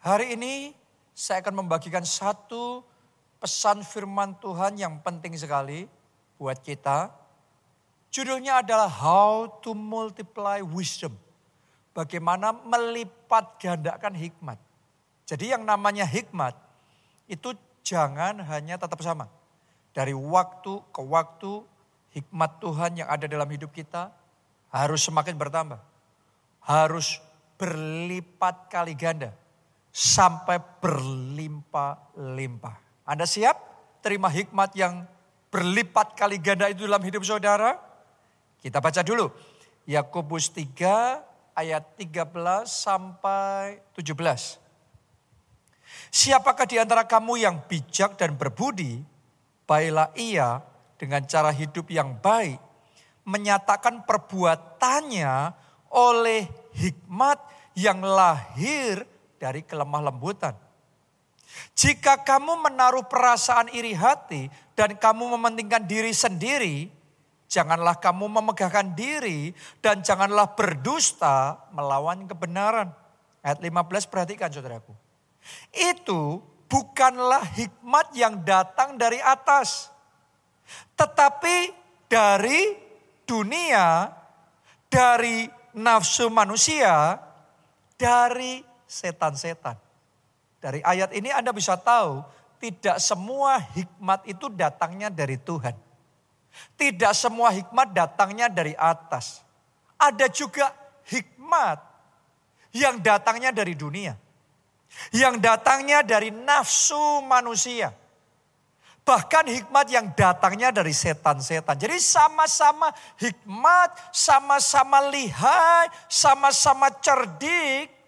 Hari ini saya akan membagikan satu pesan firman Tuhan yang penting sekali buat kita. Judulnya adalah How to Multiply Wisdom. Bagaimana melipat gandakan hikmat. Jadi yang namanya hikmat itu jangan hanya tetap sama. Dari waktu ke waktu hikmat Tuhan yang ada dalam hidup kita harus semakin bertambah. Harus berlipat kali ganda sampai berlimpah-limpah. Anda siap terima hikmat yang berlipat kali ganda itu dalam hidup saudara? Kita baca dulu. Yakobus 3 ayat 13 sampai 17. Siapakah di antara kamu yang bijak dan berbudi? Baiklah ia dengan cara hidup yang baik menyatakan perbuatannya oleh hikmat yang lahir dari kelemah lembutan. Jika kamu menaruh perasaan iri hati dan kamu mementingkan diri sendiri, janganlah kamu memegahkan diri dan janganlah berdusta melawan kebenaran. Ayat 15 perhatikan saudaraku. Itu bukanlah hikmat yang datang dari atas. Tetapi dari dunia, dari nafsu manusia, dari setan-setan. Dari ayat ini Anda bisa tahu tidak semua hikmat itu datangnya dari Tuhan. Tidak semua hikmat datangnya dari atas. Ada juga hikmat yang datangnya dari dunia. Yang datangnya dari nafsu manusia. Bahkan hikmat yang datangnya dari setan-setan. Jadi sama-sama hikmat, sama-sama lihai, sama-sama cerdik.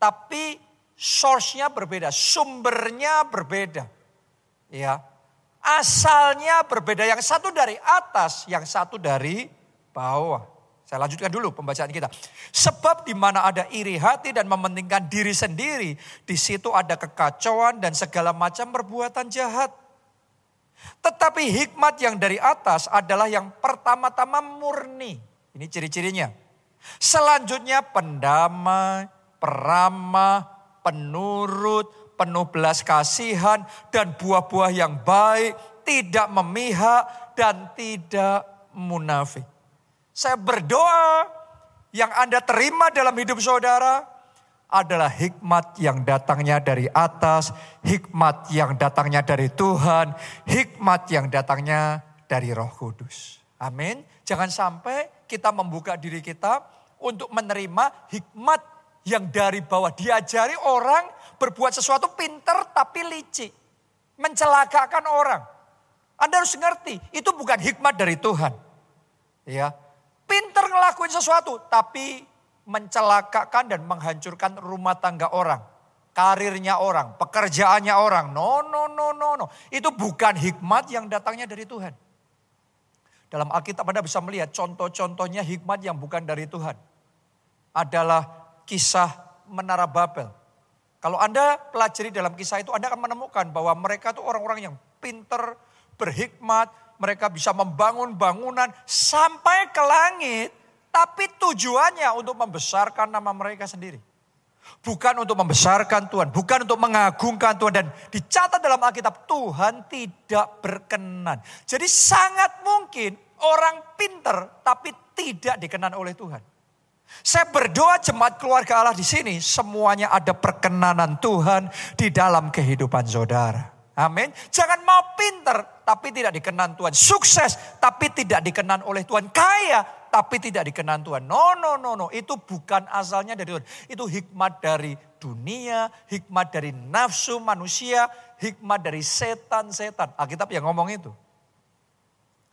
Tapi source-nya berbeda, sumbernya berbeda. Ya. Asalnya berbeda, yang satu dari atas, yang satu dari bawah. Saya lanjutkan dulu pembacaan kita. Sebab di mana ada iri hati dan mementingkan diri sendiri, di situ ada kekacauan dan segala macam perbuatan jahat. Tetapi hikmat yang dari atas adalah yang pertama-tama murni. Ini ciri-cirinya. Selanjutnya pendamai, peramah, penurut, penuh belas kasihan, dan buah-buah yang baik, tidak memihak, dan tidak munafik. Saya berdoa yang Anda terima dalam hidup saudara adalah hikmat yang datangnya dari atas, hikmat yang datangnya dari Tuhan, hikmat yang datangnya dari Roh Kudus. Amin. Jangan sampai kita membuka diri kita untuk menerima hikmat yang dari bawah diajari orang berbuat sesuatu pinter tapi licik. Mencelakakan orang. Anda harus ngerti, itu bukan hikmat dari Tuhan. Ya. Pinter ngelakuin sesuatu tapi mencelakakan dan menghancurkan rumah tangga orang. Karirnya orang, pekerjaannya orang. No, no, no, no, no. Itu bukan hikmat yang datangnya dari Tuhan. Dalam Alkitab Anda bisa melihat contoh-contohnya hikmat yang bukan dari Tuhan. Adalah kisah Menara Babel. Kalau Anda pelajari dalam kisah itu, Anda akan menemukan bahwa mereka itu orang-orang yang pinter, berhikmat, mereka bisa membangun bangunan sampai ke langit, tapi tujuannya untuk membesarkan nama mereka sendiri. Bukan untuk membesarkan Tuhan, bukan untuk mengagungkan Tuhan. Dan dicatat dalam Alkitab, Tuhan tidak berkenan. Jadi sangat mungkin orang pinter tapi tidak dikenan oleh Tuhan. Saya berdoa jemaat keluarga Allah di sini semuanya ada perkenanan Tuhan di dalam kehidupan saudara. Amin. Jangan mau pinter tapi tidak dikenan Tuhan. Sukses tapi tidak dikenan oleh Tuhan. Kaya tapi tidak dikenan Tuhan. No, no, no, no. Itu bukan asalnya dari Tuhan. Itu hikmat dari dunia, hikmat dari nafsu manusia, hikmat dari setan-setan. Alkitab yang ngomong itu.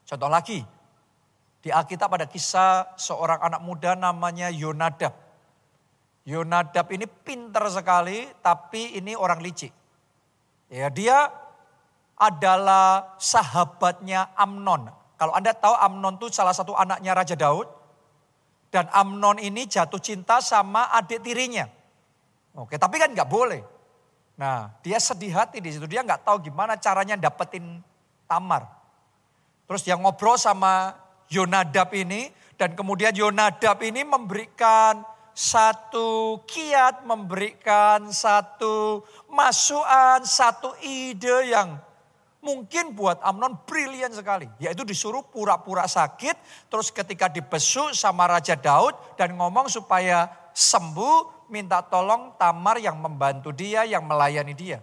Contoh lagi, di Alkitab ada kisah seorang anak muda namanya Yonadab. Yonadab ini pintar sekali, tapi ini orang licik. Ya, dia adalah sahabatnya Amnon. Kalau Anda tahu Amnon itu salah satu anaknya Raja Daud. Dan Amnon ini jatuh cinta sama adik tirinya. Oke, tapi kan nggak boleh. Nah, dia sedih hati di situ. Dia nggak tahu gimana caranya dapetin Tamar. Terus dia ngobrol sama Yonadab ini dan kemudian Yonadab ini memberikan satu kiat, memberikan satu masukan, satu ide yang mungkin buat Amnon brilian sekali. Yaitu disuruh pura-pura sakit, terus ketika dibesuk sama Raja Daud dan ngomong supaya sembuh, minta tolong Tamar yang membantu dia, yang melayani dia.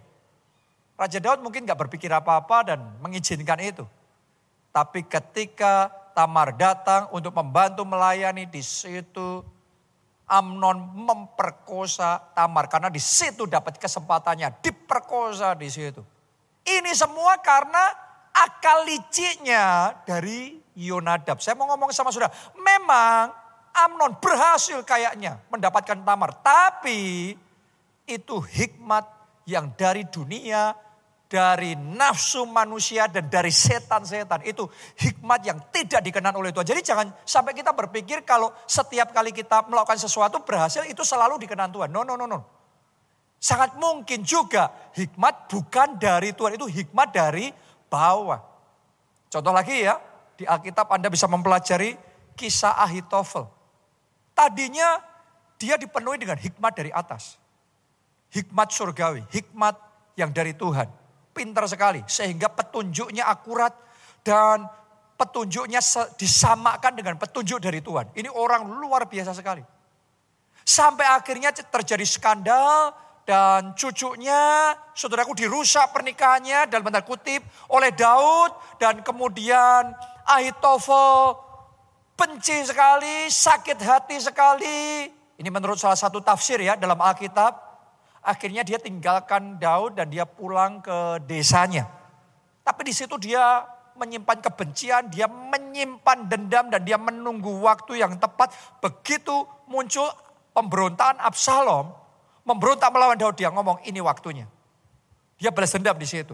Raja Daud mungkin gak berpikir apa-apa dan mengizinkan itu. Tapi ketika Tamar datang untuk membantu melayani di situ, Amnon memperkosa Tamar karena di situ dapat kesempatannya diperkosa di situ. Ini semua karena akal liciknya dari Yonadab. Saya mau ngomong sama saudara, memang Amnon berhasil kayaknya mendapatkan Tamar, tapi itu hikmat yang dari dunia dari nafsu manusia dan dari setan-setan. Itu hikmat yang tidak dikenan oleh Tuhan. Jadi jangan sampai kita berpikir kalau setiap kali kita melakukan sesuatu berhasil itu selalu dikenan Tuhan. No, no, no, no. Sangat mungkin juga hikmat bukan dari Tuhan. Itu hikmat dari bawah. Contoh lagi ya, di Alkitab Anda bisa mempelajari kisah Ahitofel. Tadinya dia dipenuhi dengan hikmat dari atas. Hikmat surgawi, hikmat yang dari Tuhan pintar sekali. Sehingga petunjuknya akurat dan petunjuknya disamakan dengan petunjuk dari Tuhan. Ini orang luar biasa sekali. Sampai akhirnya terjadi skandal dan cucunya, saudaraku dirusak pernikahannya dalam tanda kutip oleh Daud dan kemudian Ahitofel benci sekali, sakit hati sekali. Ini menurut salah satu tafsir ya dalam Alkitab. Akhirnya dia tinggalkan Daud dan dia pulang ke desanya. Tapi di situ dia menyimpan kebencian, dia menyimpan dendam dan dia menunggu waktu yang tepat. Begitu muncul pemberontakan Absalom, memberontak melawan Daud, dia ngomong ini waktunya. Dia balas dendam di situ.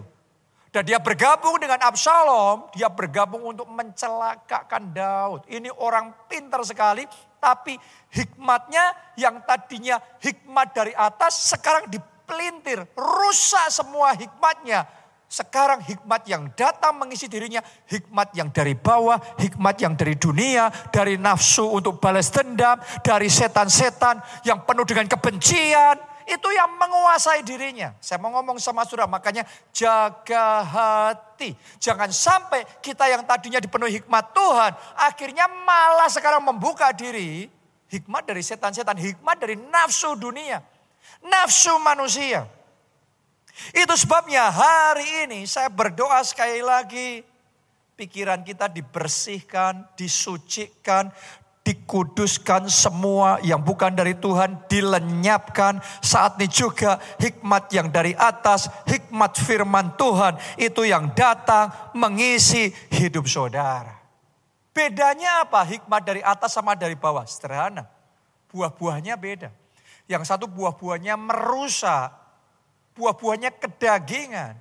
Dan dia bergabung dengan Absalom, dia bergabung untuk mencelakakan Daud. Ini orang pintar sekali, tapi hikmatnya yang tadinya hikmat dari atas sekarang dipelintir, rusak semua hikmatnya. Sekarang hikmat yang datang mengisi dirinya, hikmat yang dari bawah, hikmat yang dari dunia, dari nafsu untuk balas dendam, dari setan-setan yang penuh dengan kebencian, itu yang menguasai dirinya. Saya mau ngomong sama saudara, makanya jaga hati. Jangan sampai kita yang tadinya dipenuhi hikmat Tuhan, akhirnya malah sekarang membuka diri. Hikmat dari setan-setan, hikmat dari nafsu dunia. Nafsu manusia. Itu sebabnya hari ini saya berdoa sekali lagi. Pikiran kita dibersihkan, disucikan, dikuduskan semua yang bukan dari Tuhan dilenyapkan. Saat ini juga hikmat yang dari atas hikmat firman Tuhan itu yang datang mengisi hidup saudara. Bedanya apa? Hikmat dari atas sama dari bawah? Sederhana. Buah-buahnya beda. Yang satu buah-buahnya merusak buah-buahnya kedagingan.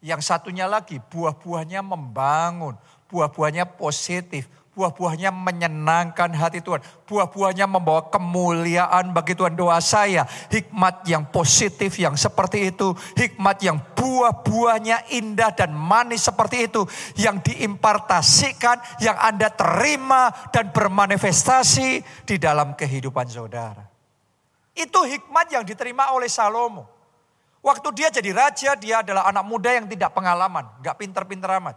Yang satunya lagi buah-buahnya membangun buah-buahnya positif Buah-buahnya menyenangkan hati Tuhan. Buah-buahnya membawa kemuliaan bagi Tuhan doa saya. Hikmat yang positif yang seperti itu. Hikmat yang buah-buahnya indah dan manis seperti itu. Yang diimpartasikan, yang Anda terima dan bermanifestasi di dalam kehidupan saudara. Itu hikmat yang diterima oleh Salomo. Waktu dia jadi raja, dia adalah anak muda yang tidak pengalaman. Gak pinter-pinter amat.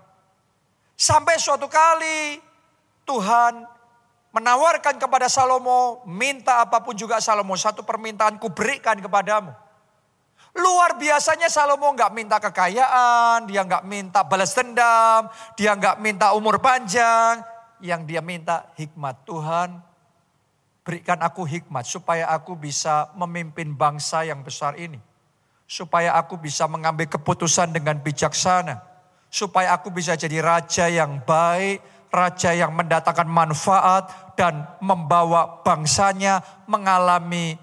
Sampai suatu kali Tuhan menawarkan kepada Salomo, minta apa pun juga Salomo, satu permintaan ku berikan kepadamu. Luar biasanya Salomo nggak minta kekayaan, dia nggak minta balas dendam, dia nggak minta umur panjang, yang dia minta hikmat Tuhan. Berikan aku hikmat supaya aku bisa memimpin bangsa yang besar ini. Supaya aku bisa mengambil keputusan dengan bijaksana. Supaya aku bisa jadi raja yang baik, raja yang mendatangkan manfaat dan membawa bangsanya mengalami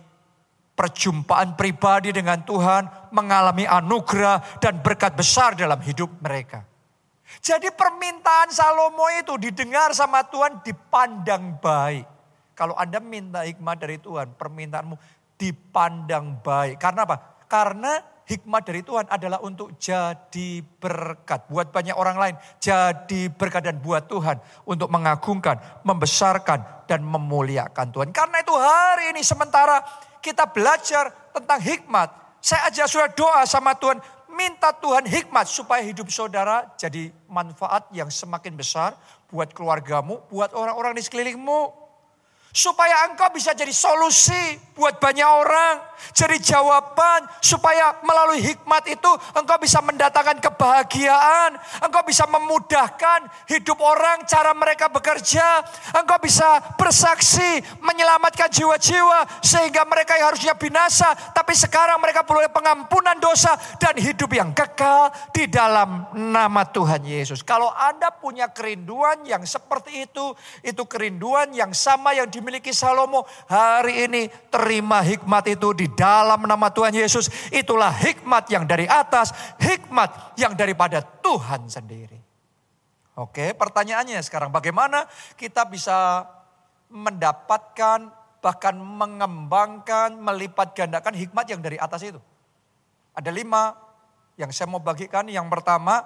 perjumpaan pribadi dengan Tuhan, mengalami anugerah dan berkat besar dalam hidup mereka. Jadi permintaan Salomo itu didengar sama Tuhan dipandang baik. Kalau Anda minta hikmat dari Tuhan, permintaanmu dipandang baik. Karena apa? Karena hikmat dari Tuhan adalah untuk jadi berkat. Buat banyak orang lain. Jadi berkat dan buat Tuhan. Untuk mengagungkan, membesarkan, dan memuliakan Tuhan. Karena itu hari ini sementara kita belajar tentang hikmat. Saya aja sudah doa sama Tuhan. Minta Tuhan hikmat supaya hidup saudara jadi manfaat yang semakin besar buat keluargamu, buat orang-orang di sekelilingmu. Supaya engkau bisa jadi solusi buat banyak orang. Jadi jawaban supaya melalui hikmat itu engkau bisa mendatangkan kebahagiaan. Engkau bisa memudahkan hidup orang cara mereka bekerja. Engkau bisa bersaksi menyelamatkan jiwa-jiwa. Sehingga mereka yang harusnya binasa. Tapi sekarang mereka perlu pengampunan dosa dan hidup yang kekal di dalam nama Tuhan Yesus. Kalau Anda punya kerinduan yang seperti itu. Itu kerinduan yang sama yang dimiliki Salomo. Hari ini terima hikmat itu di dalam nama Tuhan Yesus. Itulah hikmat yang dari atas, hikmat yang daripada Tuhan sendiri. Oke, pertanyaannya sekarang bagaimana kita bisa mendapatkan bahkan mengembangkan, melipat gandakan hikmat yang dari atas itu. Ada lima yang saya mau bagikan. Yang pertama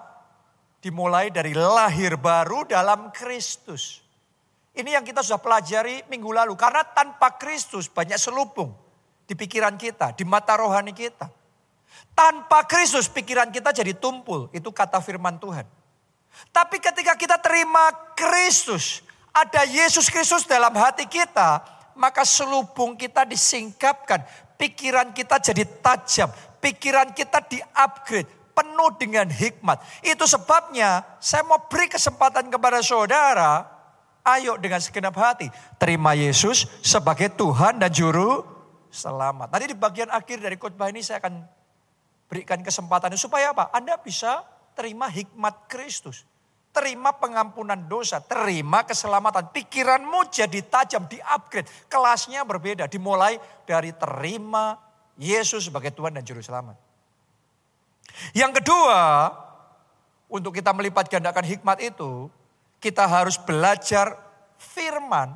dimulai dari lahir baru dalam Kristus. Ini yang kita sudah pelajari minggu lalu. Karena tanpa Kristus banyak selubung di pikiran kita, di mata rohani kita. Tanpa Kristus pikiran kita jadi tumpul. Itu kata firman Tuhan. Tapi ketika kita terima Kristus, ada Yesus Kristus dalam hati kita, maka selubung kita disingkapkan. Pikiran kita jadi tajam. Pikiran kita di-upgrade. Penuh dengan hikmat. Itu sebabnya saya mau beri kesempatan kepada saudara Ayo dengan segenap hati terima Yesus sebagai Tuhan dan Juru Selamat. Nanti di bagian akhir dari khotbah ini saya akan berikan kesempatan supaya apa? Anda bisa terima hikmat Kristus. Terima pengampunan dosa, terima keselamatan. Pikiranmu jadi tajam, di-upgrade. Kelasnya berbeda, dimulai dari terima Yesus sebagai Tuhan dan Juru Selamat. Yang kedua, untuk kita melipat gandakan hikmat itu, kita harus belajar firman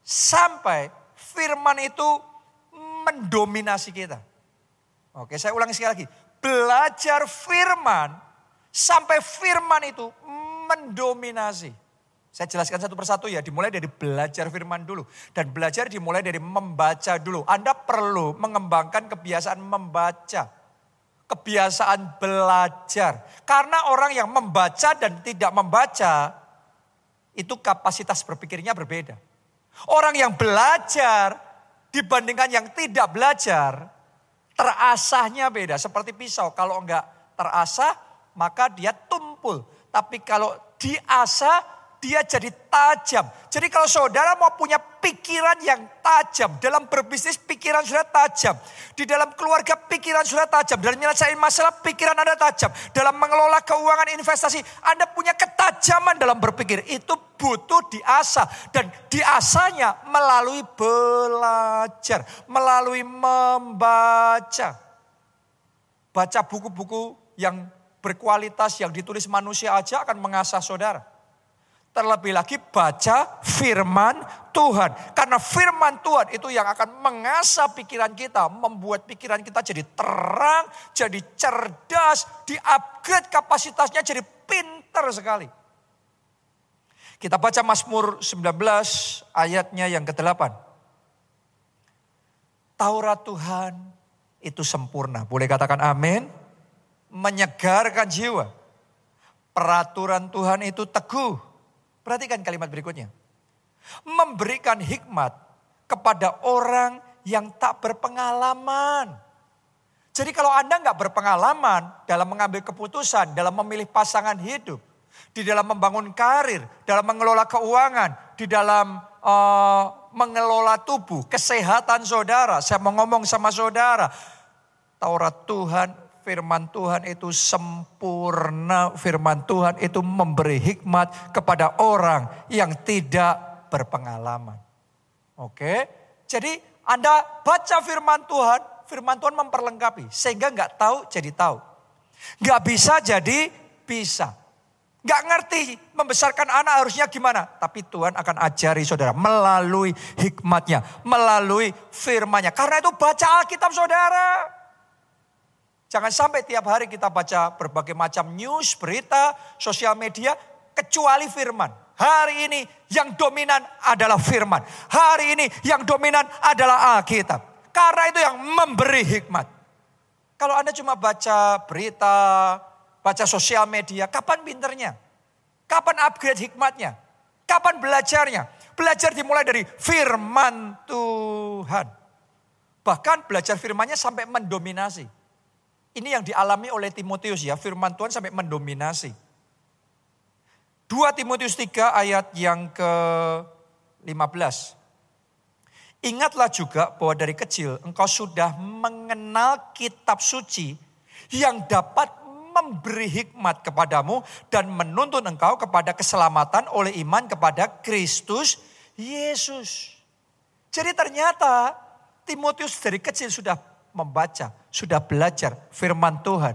sampai firman itu mendominasi kita. Oke, saya ulangi sekali lagi. Belajar firman sampai firman itu mendominasi. Saya jelaskan satu persatu ya, dimulai dari belajar firman dulu. Dan belajar dimulai dari membaca dulu. Anda perlu mengembangkan kebiasaan membaca. Kebiasaan belajar. Karena orang yang membaca dan tidak membaca itu kapasitas berpikirnya berbeda. Orang yang belajar dibandingkan yang tidak belajar, terasahnya beda. Seperti pisau, kalau enggak terasah, maka dia tumpul. Tapi kalau diasah, dia jadi tajam. Jadi kalau saudara mau punya pikiran yang tajam, dalam berbisnis pikiran sudah tajam, di dalam keluarga pikiran sudah tajam, dalam menyelesaikan masalah pikiran Anda tajam, dalam mengelola keuangan investasi Anda punya ketajaman dalam berpikir, itu butuh diasah dan diasahnya melalui belajar, melalui membaca. Baca buku-buku yang berkualitas yang ditulis manusia aja akan mengasah saudara. Terlebih lagi baca firman Tuhan. Karena firman Tuhan itu yang akan mengasah pikiran kita. Membuat pikiran kita jadi terang, jadi cerdas, di-upgrade kapasitasnya jadi pinter sekali. Kita baca Mazmur 19 ayatnya yang ke-8. Taurat Tuhan itu sempurna. Boleh katakan amin? Menyegarkan jiwa. Peraturan Tuhan itu teguh Perhatikan kalimat berikutnya. Memberikan hikmat kepada orang yang tak berpengalaman. Jadi kalau Anda nggak berpengalaman dalam mengambil keputusan, dalam memilih pasangan hidup, di dalam membangun karir, dalam mengelola keuangan, di dalam uh, mengelola tubuh, kesehatan saudara. Saya mau ngomong sama saudara, Taurat Tuhan firman Tuhan itu sempurna, firman Tuhan itu memberi hikmat kepada orang yang tidak berpengalaman. Oke, jadi Anda baca firman Tuhan, firman Tuhan memperlengkapi. Sehingga nggak tahu jadi tahu. Nggak bisa jadi bisa. Nggak ngerti membesarkan anak harusnya gimana. Tapi Tuhan akan ajari saudara melalui hikmatnya. Melalui firmannya. Karena itu baca Alkitab saudara. Jangan sampai tiap hari kita baca berbagai macam news, berita, sosial media, kecuali firman. Hari ini yang dominan adalah firman. Hari ini yang dominan adalah Alkitab. Karena itu yang memberi hikmat. Kalau Anda cuma baca berita, baca sosial media, kapan pinternya? Kapan upgrade hikmatnya? Kapan belajarnya? Belajar dimulai dari firman Tuhan. Bahkan belajar firmannya sampai mendominasi. Ini yang dialami oleh Timotius ya, firman Tuhan sampai mendominasi. 2 Timotius 3 ayat yang ke-15. Ingatlah juga bahwa dari kecil engkau sudah mengenal kitab suci yang dapat memberi hikmat kepadamu dan menuntun engkau kepada keselamatan oleh iman kepada Kristus Yesus. Jadi ternyata Timotius dari kecil sudah membaca, sudah belajar firman Tuhan.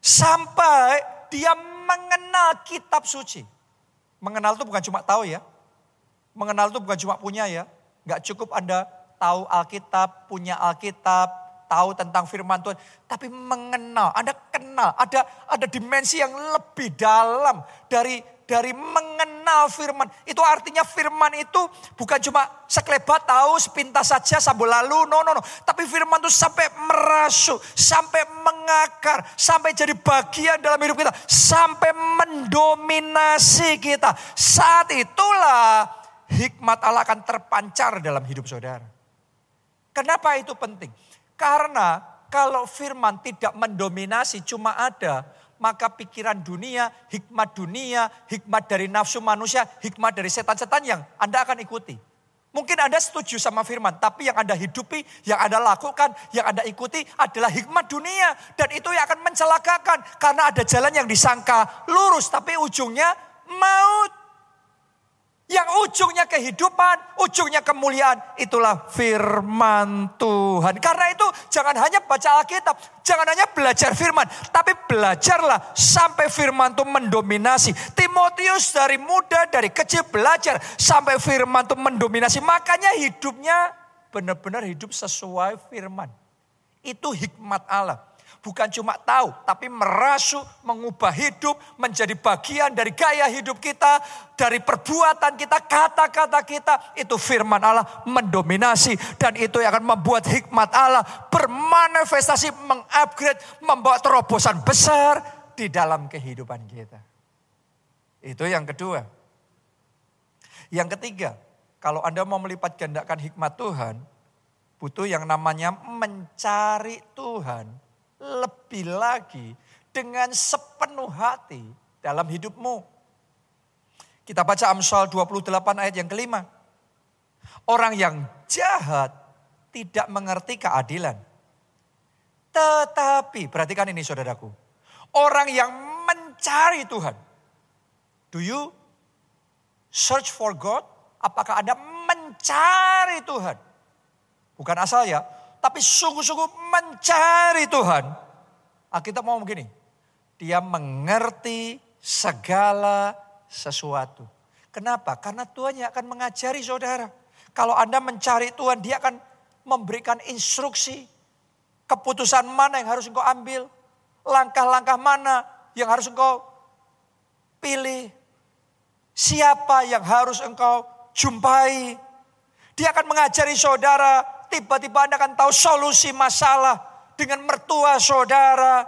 Sampai dia mengenal kitab suci. Mengenal itu bukan cuma tahu ya. Mengenal itu bukan cuma punya ya. Gak cukup Anda tahu Alkitab, punya Alkitab, tahu tentang firman Tuhan. Tapi mengenal, Anda kenal. Ada ada dimensi yang lebih dalam dari dari mengenal firman. Itu artinya firman itu bukan cuma sekelebat tahu sepintas saja sambil lalu. No, no, no. Tapi firman itu sampai merasuk, sampai mengakar, sampai jadi bagian dalam hidup kita. Sampai mendominasi kita. Saat itulah hikmat Allah akan terpancar dalam hidup saudara. Kenapa itu penting? Karena kalau firman tidak mendominasi cuma ada maka pikiran dunia, hikmat dunia, hikmat dari nafsu manusia, hikmat dari setan-setan yang Anda akan ikuti. Mungkin Anda setuju sama firman, tapi yang Anda hidupi, yang Anda lakukan, yang Anda ikuti adalah hikmat dunia. Dan itu yang akan mencelakakan. Karena ada jalan yang disangka lurus, tapi ujungnya maut. Yang ujungnya kehidupan, ujungnya kemuliaan. Itulah firman Tuhan. Karena itu jangan hanya baca Alkitab. Jangan hanya belajar firman. Tapi belajarlah sampai firman itu mendominasi. Timotius dari muda, dari kecil belajar. Sampai firman itu mendominasi. Makanya hidupnya benar-benar hidup sesuai firman. Itu hikmat Allah. Bukan cuma tahu, tapi merasuk, mengubah hidup, menjadi bagian dari gaya hidup kita, dari perbuatan kita, kata-kata kita. Itu firman Allah mendominasi dan itu yang akan membuat hikmat Allah bermanifestasi, mengupgrade, membawa terobosan besar di dalam kehidupan kita. Itu yang kedua. Yang ketiga, kalau Anda mau melipat gandakan hikmat Tuhan, butuh yang namanya mencari Tuhan lebih lagi dengan sepenuh hati dalam hidupmu. Kita baca Amsal 28 ayat yang kelima. Orang yang jahat tidak mengerti keadilan. Tetapi, perhatikan ini saudaraku. Orang yang mencari Tuhan. Do you search for God? Apakah Anda mencari Tuhan? Bukan asal ya, tapi sungguh-sungguh mencari Tuhan. Alkitab mau begini, dia mengerti segala sesuatu. Kenapa? Karena Tuhan yang akan mengajari saudara. Kalau Anda mencari Tuhan, dia akan memberikan instruksi. Keputusan mana yang harus engkau ambil. Langkah-langkah mana yang harus engkau pilih. Siapa yang harus engkau jumpai. Dia akan mengajari saudara tiba-tiba Anda akan tahu solusi masalah dengan mertua saudara.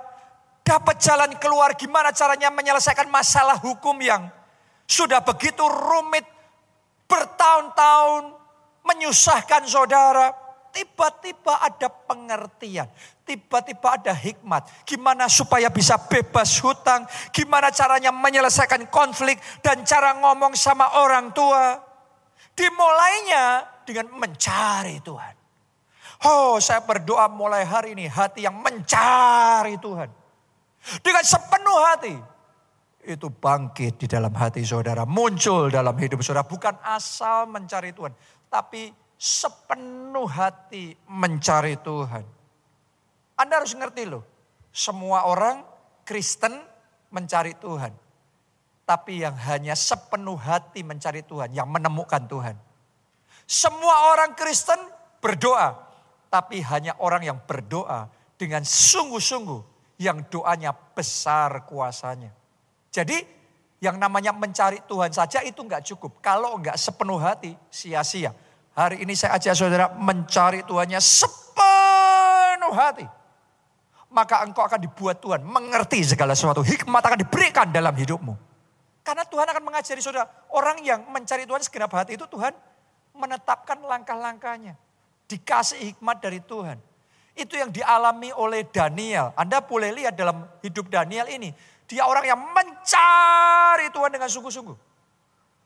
Dapat jalan keluar gimana caranya menyelesaikan masalah hukum yang sudah begitu rumit bertahun-tahun menyusahkan saudara. Tiba-tiba ada pengertian, tiba-tiba ada hikmat. Gimana supaya bisa bebas hutang, gimana caranya menyelesaikan konflik dan cara ngomong sama orang tua. Dimulainya dengan mencari Tuhan. Oh saya berdoa mulai hari ini hati yang mencari Tuhan. Dengan sepenuh hati. Itu bangkit di dalam hati saudara. Muncul dalam hidup saudara. Bukan asal mencari Tuhan. Tapi sepenuh hati mencari Tuhan. Anda harus ngerti loh. Semua orang Kristen mencari Tuhan. Tapi yang hanya sepenuh hati mencari Tuhan. Yang menemukan Tuhan. Semua orang Kristen berdoa. Tapi hanya orang yang berdoa dengan sungguh-sungguh yang doanya besar kuasanya. Jadi yang namanya mencari Tuhan saja itu enggak cukup. Kalau enggak sepenuh hati, sia-sia. Hari ini saya ajak saudara mencari Tuhannya sepenuh hati. Maka engkau akan dibuat Tuhan mengerti segala sesuatu. Hikmat akan diberikan dalam hidupmu. Karena Tuhan akan mengajari saudara. Orang yang mencari Tuhan segenap hati itu Tuhan menetapkan langkah-langkahnya. Dikasih hikmat dari Tuhan. Itu yang dialami oleh Daniel. Anda boleh lihat dalam hidup Daniel ini. Dia orang yang mencari Tuhan dengan sungguh-sungguh.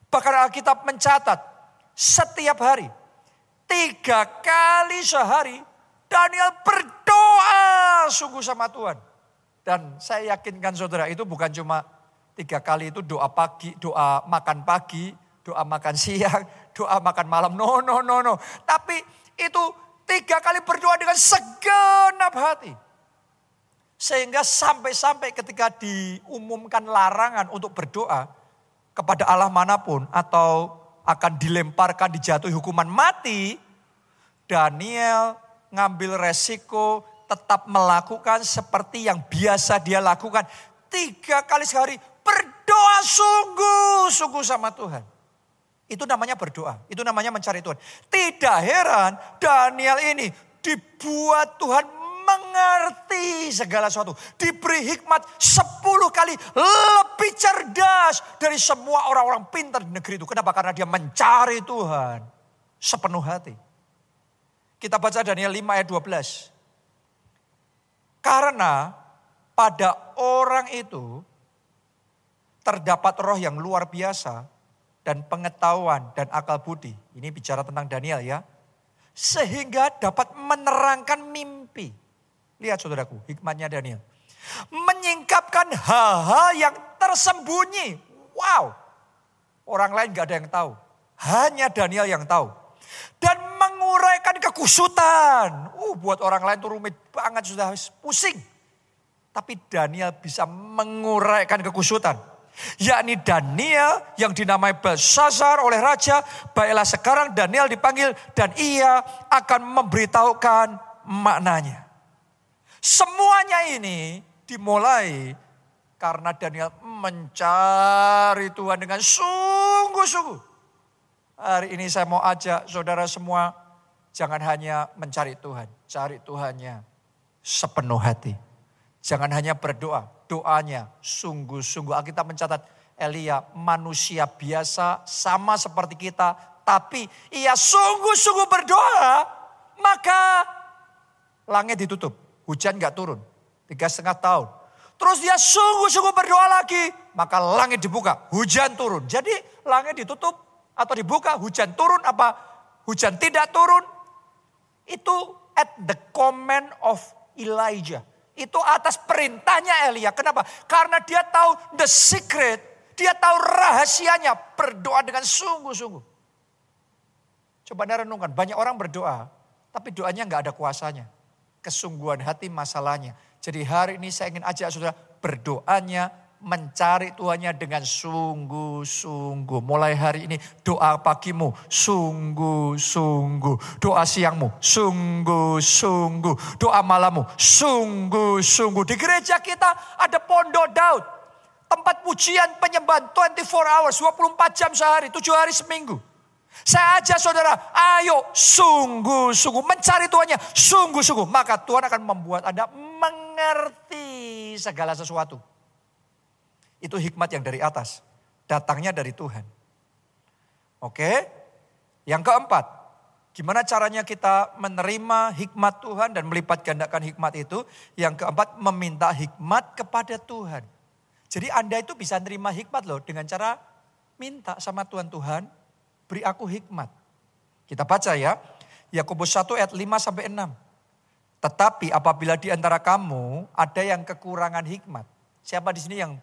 Bahkan Alkitab mencatat setiap hari. Tiga kali sehari Daniel berdoa sungguh sama Tuhan. Dan saya yakinkan saudara itu bukan cuma tiga kali itu doa pagi, doa makan pagi, doa makan siang, doa makan malam. No, no, no, no. Tapi itu Tiga kali berdoa dengan segenap hati. Sehingga sampai-sampai ketika diumumkan larangan untuk berdoa kepada Allah mana pun atau akan dilemparkan dijatuhi hukuman mati, Daniel ngambil resiko tetap melakukan seperti yang biasa dia lakukan. Tiga kali sehari berdoa sungguh-sungguh sama Tuhan. Itu namanya berdoa, itu namanya mencari Tuhan. Tidak heran Daniel ini dibuat Tuhan mengerti segala sesuatu. Diberi hikmat sepuluh kali lebih cerdas dari semua orang-orang pintar di negeri itu. Kenapa? Karena dia mencari Tuhan sepenuh hati. Kita baca Daniel 5 ayat 12. Karena pada orang itu terdapat roh yang luar biasa dan pengetahuan dan akal budi. Ini bicara tentang Daniel ya. Sehingga dapat menerangkan mimpi. Lihat saudaraku, hikmatnya Daniel. Menyingkapkan hal-hal yang tersembunyi. Wow. Orang lain gak ada yang tahu. Hanya Daniel yang tahu. Dan menguraikan kekusutan. Uh, buat orang lain tuh rumit banget, sudah pusing. Tapi Daniel bisa menguraikan kekusutan yakni Daniel yang dinamai Belshazzar oleh raja. Baiklah sekarang Daniel dipanggil dan ia akan memberitahukan maknanya. Semuanya ini dimulai karena Daniel mencari Tuhan dengan sungguh-sungguh. Hari ini saya mau ajak saudara semua jangan hanya mencari Tuhan, cari Tuhannya sepenuh hati. Jangan hanya berdoa, doanya sungguh-sungguh. Alkitab mencatat Elia manusia biasa sama seperti kita. Tapi ia sungguh-sungguh berdoa maka langit ditutup. Hujan gak turun. Tiga setengah tahun. Terus dia sungguh-sungguh berdoa lagi. Maka langit dibuka. Hujan turun. Jadi langit ditutup atau dibuka. Hujan turun apa hujan tidak turun. Itu at the command of Elijah. Itu atas perintahnya Elia. Kenapa? Karena dia tahu the secret. Dia tahu rahasianya. Berdoa dengan sungguh-sungguh. Coba anda renungkan. Banyak orang berdoa. Tapi doanya nggak ada kuasanya. Kesungguhan hati masalahnya. Jadi hari ini saya ingin ajak saudara berdoanya mencari Tuhannya dengan sungguh-sungguh. Mulai hari ini doa pagimu sungguh-sungguh. Doa siangmu sungguh-sungguh. Doa malammu sungguh-sungguh. Di gereja kita ada pondok Daud. Tempat pujian penyembahan 24 hours, 24 jam sehari, 7 hari seminggu. Saya ajak saudara, ayo sungguh-sungguh mencari Tuhannya, sungguh-sungguh. Maka Tuhan akan membuat Anda mengerti segala sesuatu. Itu hikmat yang dari atas. Datangnya dari Tuhan. Oke. Yang keempat, gimana caranya kita menerima hikmat Tuhan dan melipat gandakan hikmat itu? Yang keempat, meminta hikmat kepada Tuhan. Jadi Anda itu bisa menerima hikmat loh dengan cara minta sama Tuhan Tuhan, beri aku hikmat. Kita baca ya, Yakobus 1 ayat 5 sampai 6. Tetapi apabila di antara kamu ada yang kekurangan hikmat, siapa di sini yang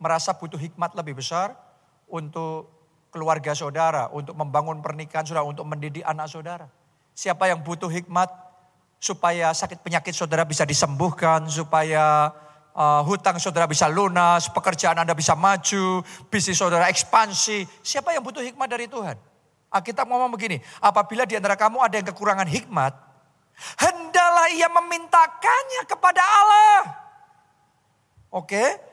merasa butuh hikmat lebih besar untuk keluarga saudara, untuk membangun pernikahan saudara, untuk mendidik anak saudara. Siapa yang butuh hikmat supaya sakit penyakit saudara bisa disembuhkan, supaya uh, hutang saudara bisa lunas, pekerjaan Anda bisa maju, bisnis saudara ekspansi. Siapa yang butuh hikmat dari Tuhan? Alkitab ngomong begini, apabila di antara kamu ada yang kekurangan hikmat, hendaklah ia memintakannya kepada Allah. Oke?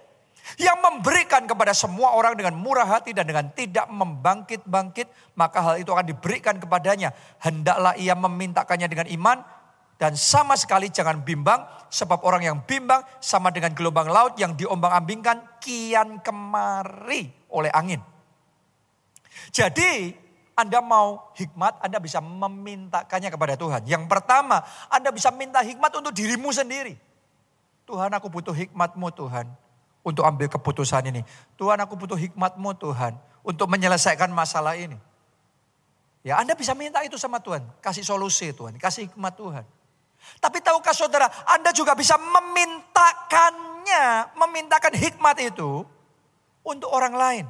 Yang memberikan kepada semua orang dengan murah hati dan dengan tidak membangkit-bangkit, maka hal itu akan diberikan kepadanya. Hendaklah ia memintakannya dengan iman dan sama sekali jangan bimbang, sebab orang yang bimbang sama dengan gelombang laut yang diombang-ambingkan kian kemari oleh angin. Jadi anda mau hikmat, Anda bisa memintakannya kepada Tuhan. Yang pertama, Anda bisa minta hikmat untuk dirimu sendiri. Tuhan aku butuh hikmatmu Tuhan untuk ambil keputusan ini. Tuhan aku butuh hikmatmu Tuhan untuk menyelesaikan masalah ini. Ya Anda bisa minta itu sama Tuhan. Kasih solusi Tuhan, kasih hikmat Tuhan. Tapi tahukah saudara, Anda juga bisa memintakannya, memintakan hikmat itu untuk orang lain.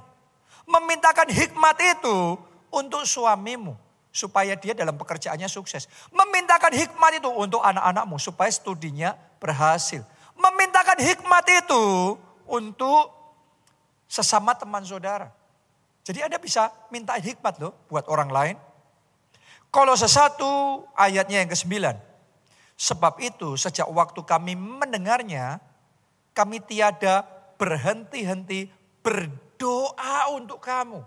Memintakan hikmat itu untuk suamimu supaya dia dalam pekerjaannya sukses. Memintakan hikmat itu untuk anak-anakmu supaya studinya berhasil. Memintakan hikmat itu untuk sesama teman saudara. Jadi Anda bisa minta hikmat loh buat orang lain. Kalau sesatu ayatnya yang ke-9. Sebab itu sejak waktu kami mendengarnya, kami tiada berhenti-henti berdoa untuk kamu.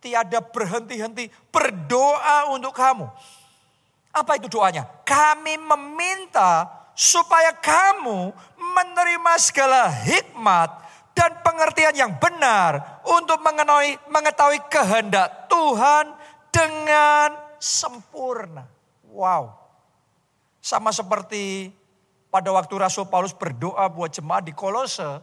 Tiada berhenti-henti berdoa untuk kamu. Apa itu doanya? Kami meminta supaya kamu menerima segala hikmat dan pengertian yang benar untuk mengenai, mengetahui kehendak Tuhan dengan sempurna. Wow. Sama seperti pada waktu Rasul Paulus berdoa buat jemaat di Kolose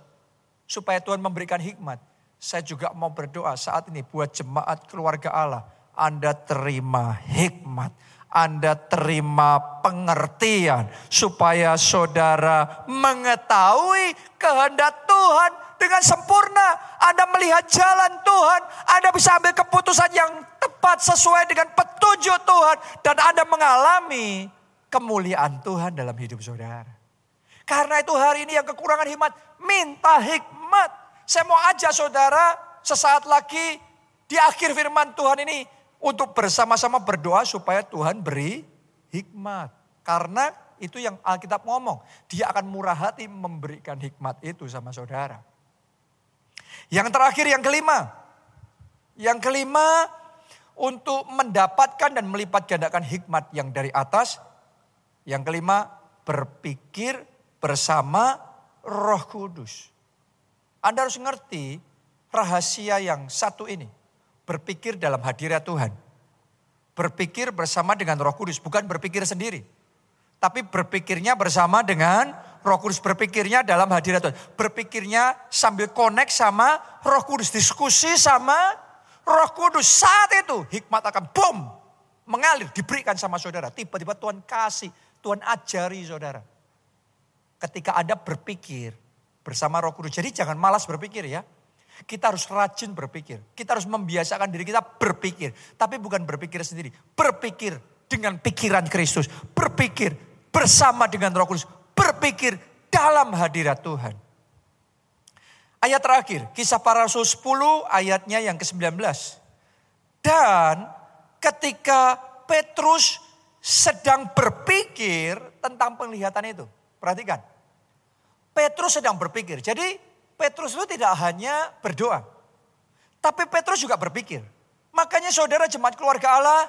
supaya Tuhan memberikan hikmat. Saya juga mau berdoa saat ini buat jemaat keluarga Allah. Anda terima hikmat anda terima pengertian supaya saudara mengetahui kehendak Tuhan dengan sempurna. Anda melihat jalan Tuhan, Anda bisa ambil keputusan yang tepat sesuai dengan petunjuk Tuhan dan Anda mengalami kemuliaan Tuhan dalam hidup saudara. Karena itu hari ini yang kekurangan hikmat, minta hikmat. Saya mau ajak saudara sesaat lagi di akhir firman Tuhan ini untuk bersama-sama berdoa supaya Tuhan beri hikmat. Karena itu yang Alkitab ngomong. Dia akan murah hati memberikan hikmat itu sama saudara. Yang terakhir yang kelima. Yang kelima untuk mendapatkan dan melipat gandakan hikmat yang dari atas. Yang kelima berpikir bersama roh kudus. Anda harus ngerti rahasia yang satu ini berpikir dalam hadirat Tuhan. Berpikir bersama dengan roh kudus, bukan berpikir sendiri. Tapi berpikirnya bersama dengan roh kudus. Berpikirnya dalam hadirat Tuhan. Berpikirnya sambil connect sama roh kudus. Diskusi sama roh kudus. Saat itu hikmat akan boom. Mengalir, diberikan sama saudara. Tiba-tiba Tuhan kasih, Tuhan ajari saudara. Ketika Anda berpikir bersama roh kudus. Jadi jangan malas berpikir ya. Kita harus rajin berpikir. Kita harus membiasakan diri kita berpikir. Tapi bukan berpikir sendiri. Berpikir dengan pikiran Kristus. Berpikir bersama dengan roh kudus. Berpikir dalam hadirat Tuhan. Ayat terakhir, kisah para rasul 10 ayatnya yang ke-19. Dan ketika Petrus sedang berpikir tentang penglihatan itu. Perhatikan. Petrus sedang berpikir. Jadi Petrus itu tidak hanya berdoa. Tapi Petrus juga berpikir. Makanya saudara jemaat keluarga Allah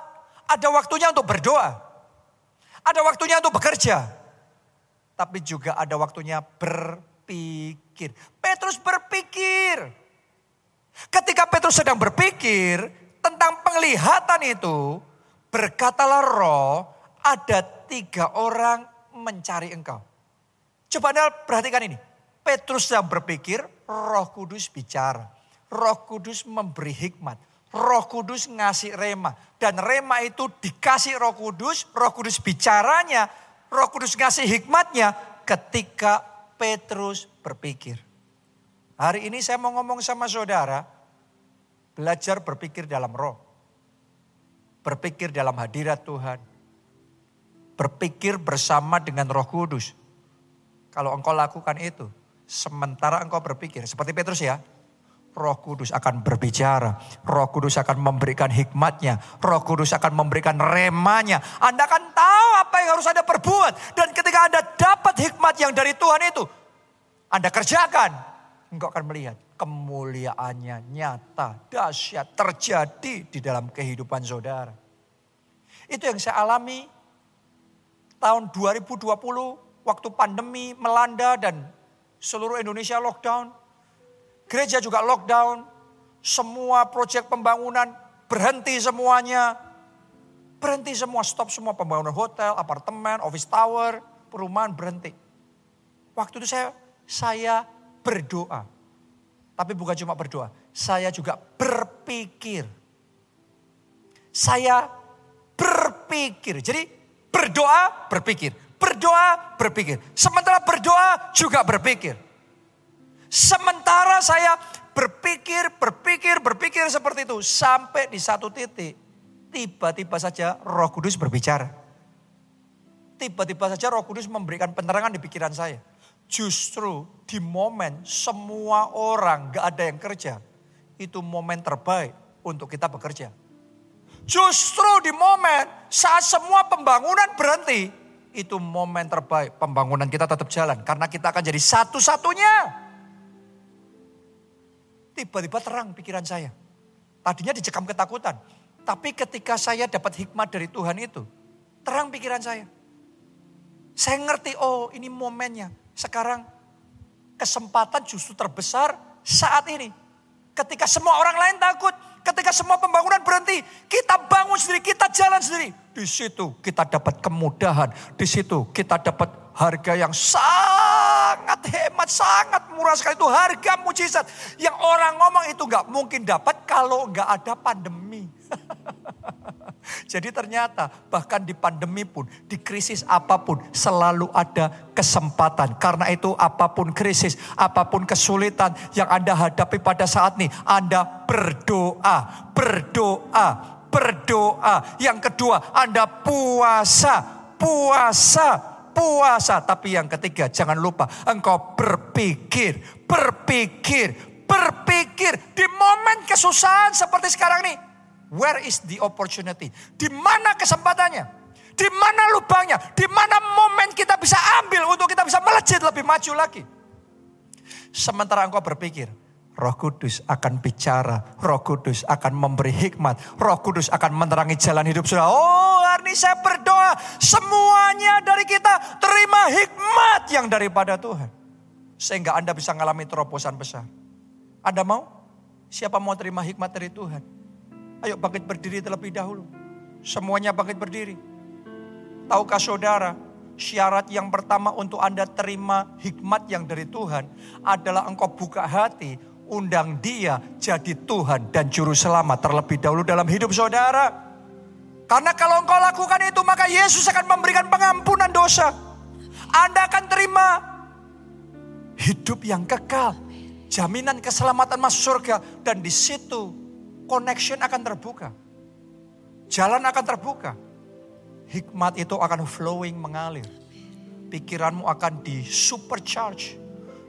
ada waktunya untuk berdoa. Ada waktunya untuk bekerja. Tapi juga ada waktunya berpikir. Petrus berpikir. Ketika Petrus sedang berpikir tentang penglihatan itu, berkatalah roh, ada tiga orang mencari engkau. Coba anda perhatikan ini. Petrus yang berpikir, roh kudus bicara. Roh kudus memberi hikmat. Roh kudus ngasih rema. Dan rema itu dikasih roh kudus, roh kudus bicaranya, roh kudus ngasih hikmatnya ketika Petrus berpikir. Hari ini saya mau ngomong sama saudara, belajar berpikir dalam roh. Berpikir dalam hadirat Tuhan. Berpikir bersama dengan roh kudus. Kalau engkau lakukan itu, Sementara engkau berpikir, seperti Petrus ya, Roh Kudus akan berbicara. Roh Kudus akan memberikan hikmatnya. Roh Kudus akan memberikan remanya. Anda akan tahu apa yang harus Anda perbuat. Dan ketika Anda dapat hikmat yang dari Tuhan itu. Anda kerjakan. Engkau akan melihat kemuliaannya nyata, dahsyat, terjadi di dalam kehidupan saudara. Itu yang saya alami tahun 2020 waktu pandemi melanda dan seluruh Indonesia lockdown. Gereja juga lockdown. Semua proyek pembangunan berhenti semuanya. Berhenti semua, stop semua pembangunan hotel, apartemen, office tower, perumahan berhenti. Waktu itu saya saya berdoa. Tapi bukan cuma berdoa, saya juga berpikir. Saya berpikir. Jadi berdoa, berpikir. Berdoa, berpikir. Sementara berdoa juga berpikir. Sementara saya berpikir, berpikir, berpikir seperti itu. Sampai di satu titik, tiba-tiba saja roh kudus berbicara. Tiba-tiba saja roh kudus memberikan penerangan di pikiran saya. Justru di momen semua orang gak ada yang kerja. Itu momen terbaik untuk kita bekerja. Justru di momen saat semua pembangunan berhenti. Itu momen terbaik pembangunan kita tetap jalan. Karena kita akan jadi satu-satunya Tiba-tiba terang pikiran saya. Tadinya dicekam ketakutan. Tapi ketika saya dapat hikmat dari Tuhan itu, terang pikiran saya. Saya ngerti, oh ini momennya. Sekarang kesempatan justru terbesar saat ini. Ketika semua orang lain takut, ketika semua pembangunan kita bangun sendiri, kita jalan sendiri. Di situ kita dapat kemudahan, di situ kita dapat harga yang sangat hemat, sangat murah sekali. Itu harga mujizat yang orang ngomong itu nggak mungkin dapat kalau nggak ada pandemi. Jadi ternyata bahkan di pandemi pun, di krisis apa pun selalu ada kesempatan. Karena itu apa pun krisis, apa pun kesulitan yang Anda hadapi pada saat ini, Anda berdoa, berdoa, berdoa. Yang kedua, Anda puasa, puasa, puasa. Tapi yang ketiga, jangan lupa engkau berpikir, berpikir, berpikir. Di momen kesusahan seperti sekarang ini. Where is the opportunity? Di mana kesempatannya? Di mana lubangnya? Di mana momen kita bisa ambil untuk kita bisa melejit lebih maju lagi? Sementara engkau berpikir, Roh Kudus akan bicara, Roh Kudus akan memberi hikmat, Roh Kudus akan menerangi jalan hidup saudara. Oh, hari ini saya berdoa semuanya dari kita terima hikmat yang daripada Tuhan. Sehingga Anda bisa mengalami terobosan besar. Anda mau? Siapa mau terima hikmat dari Tuhan? Ayo bangkit berdiri terlebih dahulu. Semuanya bangkit berdiri. Tahukah saudara, syarat yang pertama untuk Anda terima hikmat yang dari Tuhan adalah engkau buka hati undang dia jadi Tuhan dan Juru Selamat terlebih dahulu dalam hidup saudara. Karena kalau engkau lakukan itu maka Yesus akan memberikan pengampunan dosa. Anda akan terima hidup yang kekal. Jaminan keselamatan masuk surga. Dan di situ connection akan terbuka. Jalan akan terbuka. Hikmat itu akan flowing mengalir. Pikiranmu akan di supercharge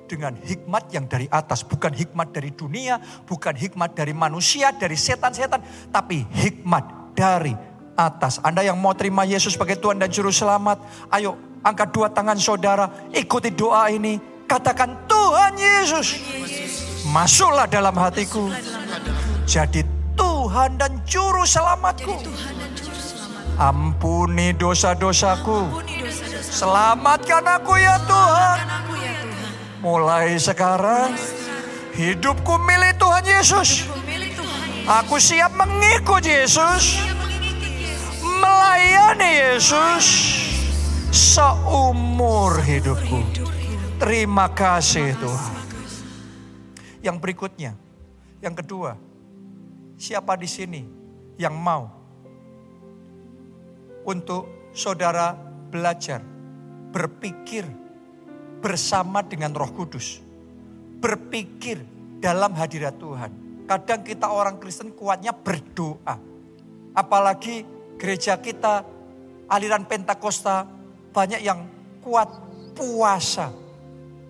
dengan hikmat yang dari atas. Bukan hikmat dari dunia, bukan hikmat dari manusia, dari setan-setan. Tapi hikmat dari atas. Anda yang mau terima Yesus sebagai Tuhan dan Juru Selamat. Ayo angkat dua tangan saudara. Ikuti doa ini. Katakan Tuhan Yesus. Masuklah dalam hatiku. Jadi Tuhan dan Juru Selamatku. Ampuni dosa-dosaku. Selamatkan aku ya Tuhan. Mulai sekarang hidupku milik Tuhan Yesus. Aku siap mengikuti Yesus. Melayani Yesus seumur hidupku. Terima kasih Tuhan. Yang berikutnya, yang kedua, siapa di sini yang mau untuk saudara belajar berpikir bersama dengan Roh Kudus. Berpikir dalam hadirat Tuhan. Kadang kita orang Kristen kuatnya berdoa. Apalagi gereja kita aliran Pentakosta banyak yang kuat puasa.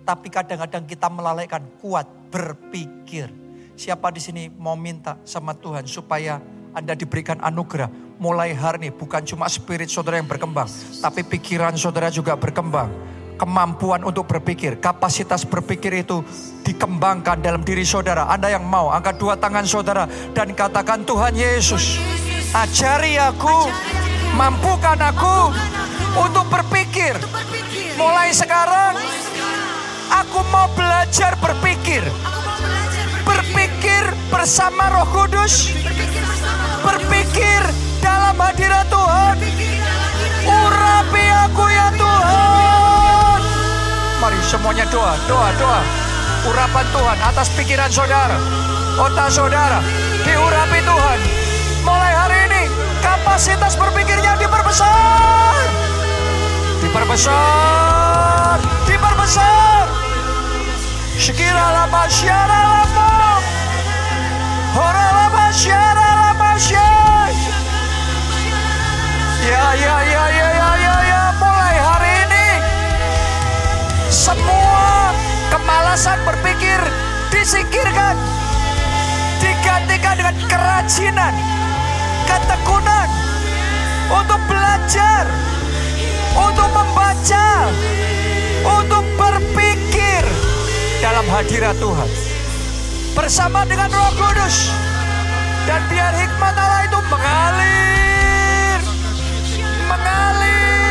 Tapi kadang-kadang kita melalaikan kuat berpikir. Siapa di sini mau minta sama Tuhan supaya Anda diberikan anugerah. Mulai hari ini bukan cuma spirit saudara yang berkembang. Tapi pikiran saudara juga berkembang. Kemampuan untuk berpikir, kapasitas berpikir itu dikembangkan dalam diri saudara. Anda yang mau angkat dua tangan saudara dan katakan Tuhan Yesus. Ajari aku, mampukan aku untuk berpikir. Mulai sekarang aku mau belajar berpikir berpikir bersama Roh Kudus, berpikir dalam hadirat Tuhan. Urapi aku ya Tuhan. Mari semuanya doa, doa, doa. Urapan Tuhan atas pikiran saudara, otak saudara, diurapi Tuhan. Mulai hari ini kapasitas berpikirnya diperbesar. Diperbesar, diperbesar. Sekira lama syara lama. Hora lama syara lama Ya, ya, ya, ya, ya, ya, ya. Mulai hari ini. Semua kemalasan berpikir disingkirkan. Digantikan dengan kerajinan, ketekunan untuk belajar, untuk membaca, untuk berpikir dalam hadirat Tuhan. Bersama dengan roh kudus. Dan biar hikmat Allah itu mengalir. Mengalir.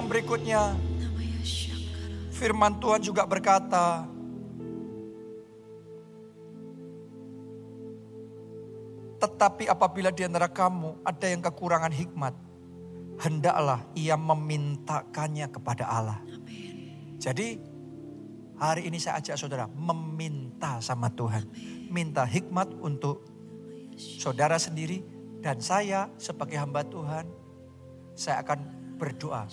Yang berikutnya, firman Tuhan juga berkata, Tetapi apabila di antara kamu ada yang kekurangan hikmat, hendaklah ia memintakannya kepada Allah. Jadi hari ini saya ajak saudara meminta sama Tuhan. Minta hikmat untuk saudara sendiri dan saya sebagai hamba Tuhan. Saya akan berdoa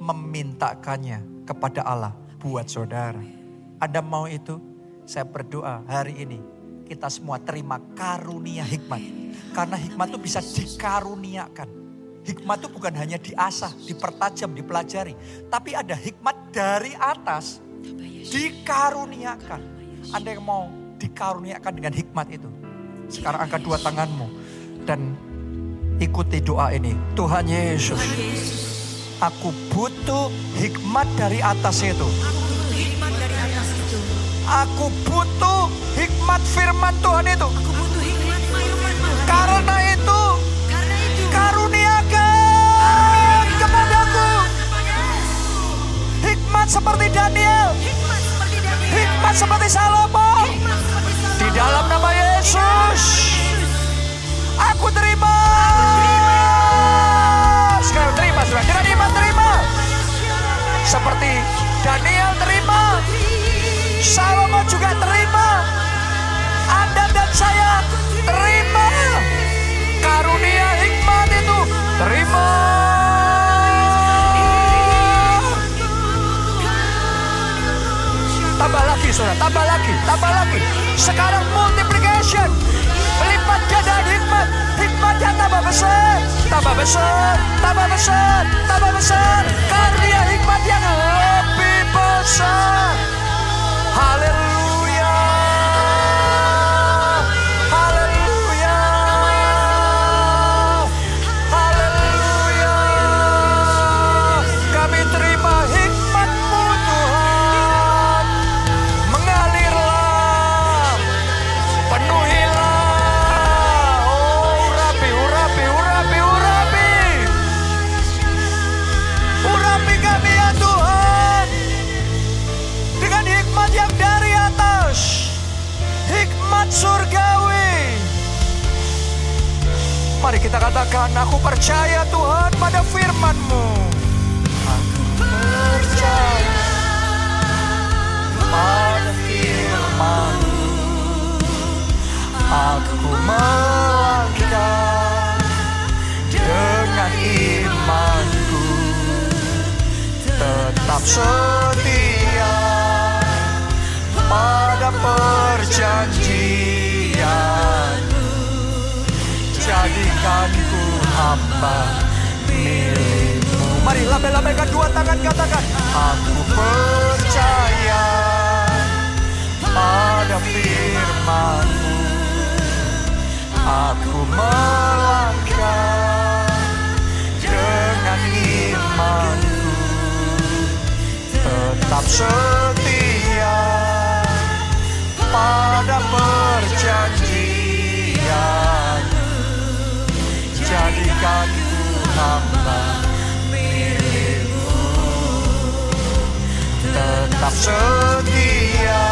memintakannya kepada Allah buat saudara. Anda mau itu? Saya berdoa hari ini kita semua terima karunia hikmat. Karena hikmat itu bisa dikaruniakan. Hikmat itu bukan hanya diasah, dipertajam, dipelajari. Tapi ada hikmat dari atas dikaruniakan. Anda yang mau dikaruniakan dengan hikmat itu. Sekarang angkat dua tanganmu dan ikuti doa ini. Tuhan Yesus, aku butuh hikmat dari atas itu. hikmat dari atas itu. Aku butuh hikmat firman Tuhan itu. Aku butuh hikmat firman Tuhan. Karena itu saudara, tambah lagi, tambah lagi. Sekarang multiplication. Melipat ganda hikmat. Hikmat yang tambah besar. Tambah besar, tambah besar, tambah besar. Karunia hikmat yang lebih besar. Haleluya. Yang dari atas. Hikmat surgawi. Mari kita katakan, aku percaya Tuhan pada firman-Mu. Aku percaya pada firman melangkah dengan imanku tetap setia pada perjanjian jadikan ku hamba milikmu. Mari lambai-lambaikan dua tangan katakan aku percaya pada firmanmu. Aku melangkah dengan imanku. Tetap setia pada perjanjian jadikan ku hamba milikmu. Tetap setia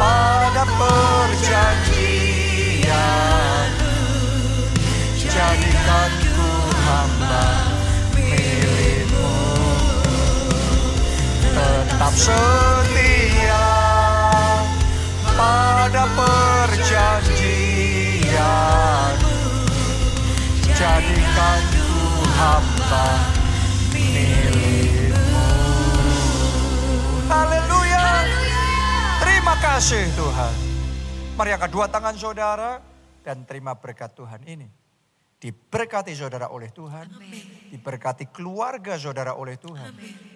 pada perjanjian. Jadikan ku hamba milikmu. Tetap setia hamba milikmu haleluya. Terima kasih Tuhan. Mari angkat dua tangan saudara dan terima berkat Tuhan ini. Diberkati saudara oleh Tuhan. Diberkati keluarga saudara oleh Tuhan.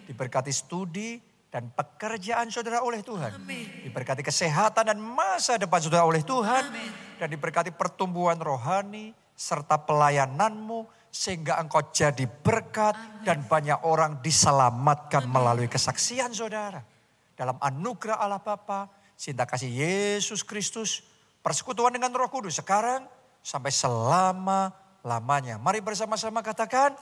Diberkati studi dan pekerjaan saudara oleh Tuhan. Diberkati kesehatan dan masa depan saudara oleh Tuhan. Dan diberkati pertumbuhan rohani serta pelayananmu. Sehingga engkau jadi berkat dan banyak orang diselamatkan melalui kesaksian saudara. Dalam anugerah Allah Bapa, cinta kasih Yesus Kristus, persekutuan dengan roh kudus sekarang sampai selama-lamanya. Mari bersama-sama katakan,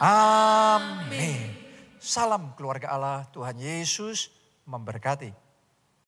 Amin. Salam keluarga Allah, Tuhan Yesus memberkati.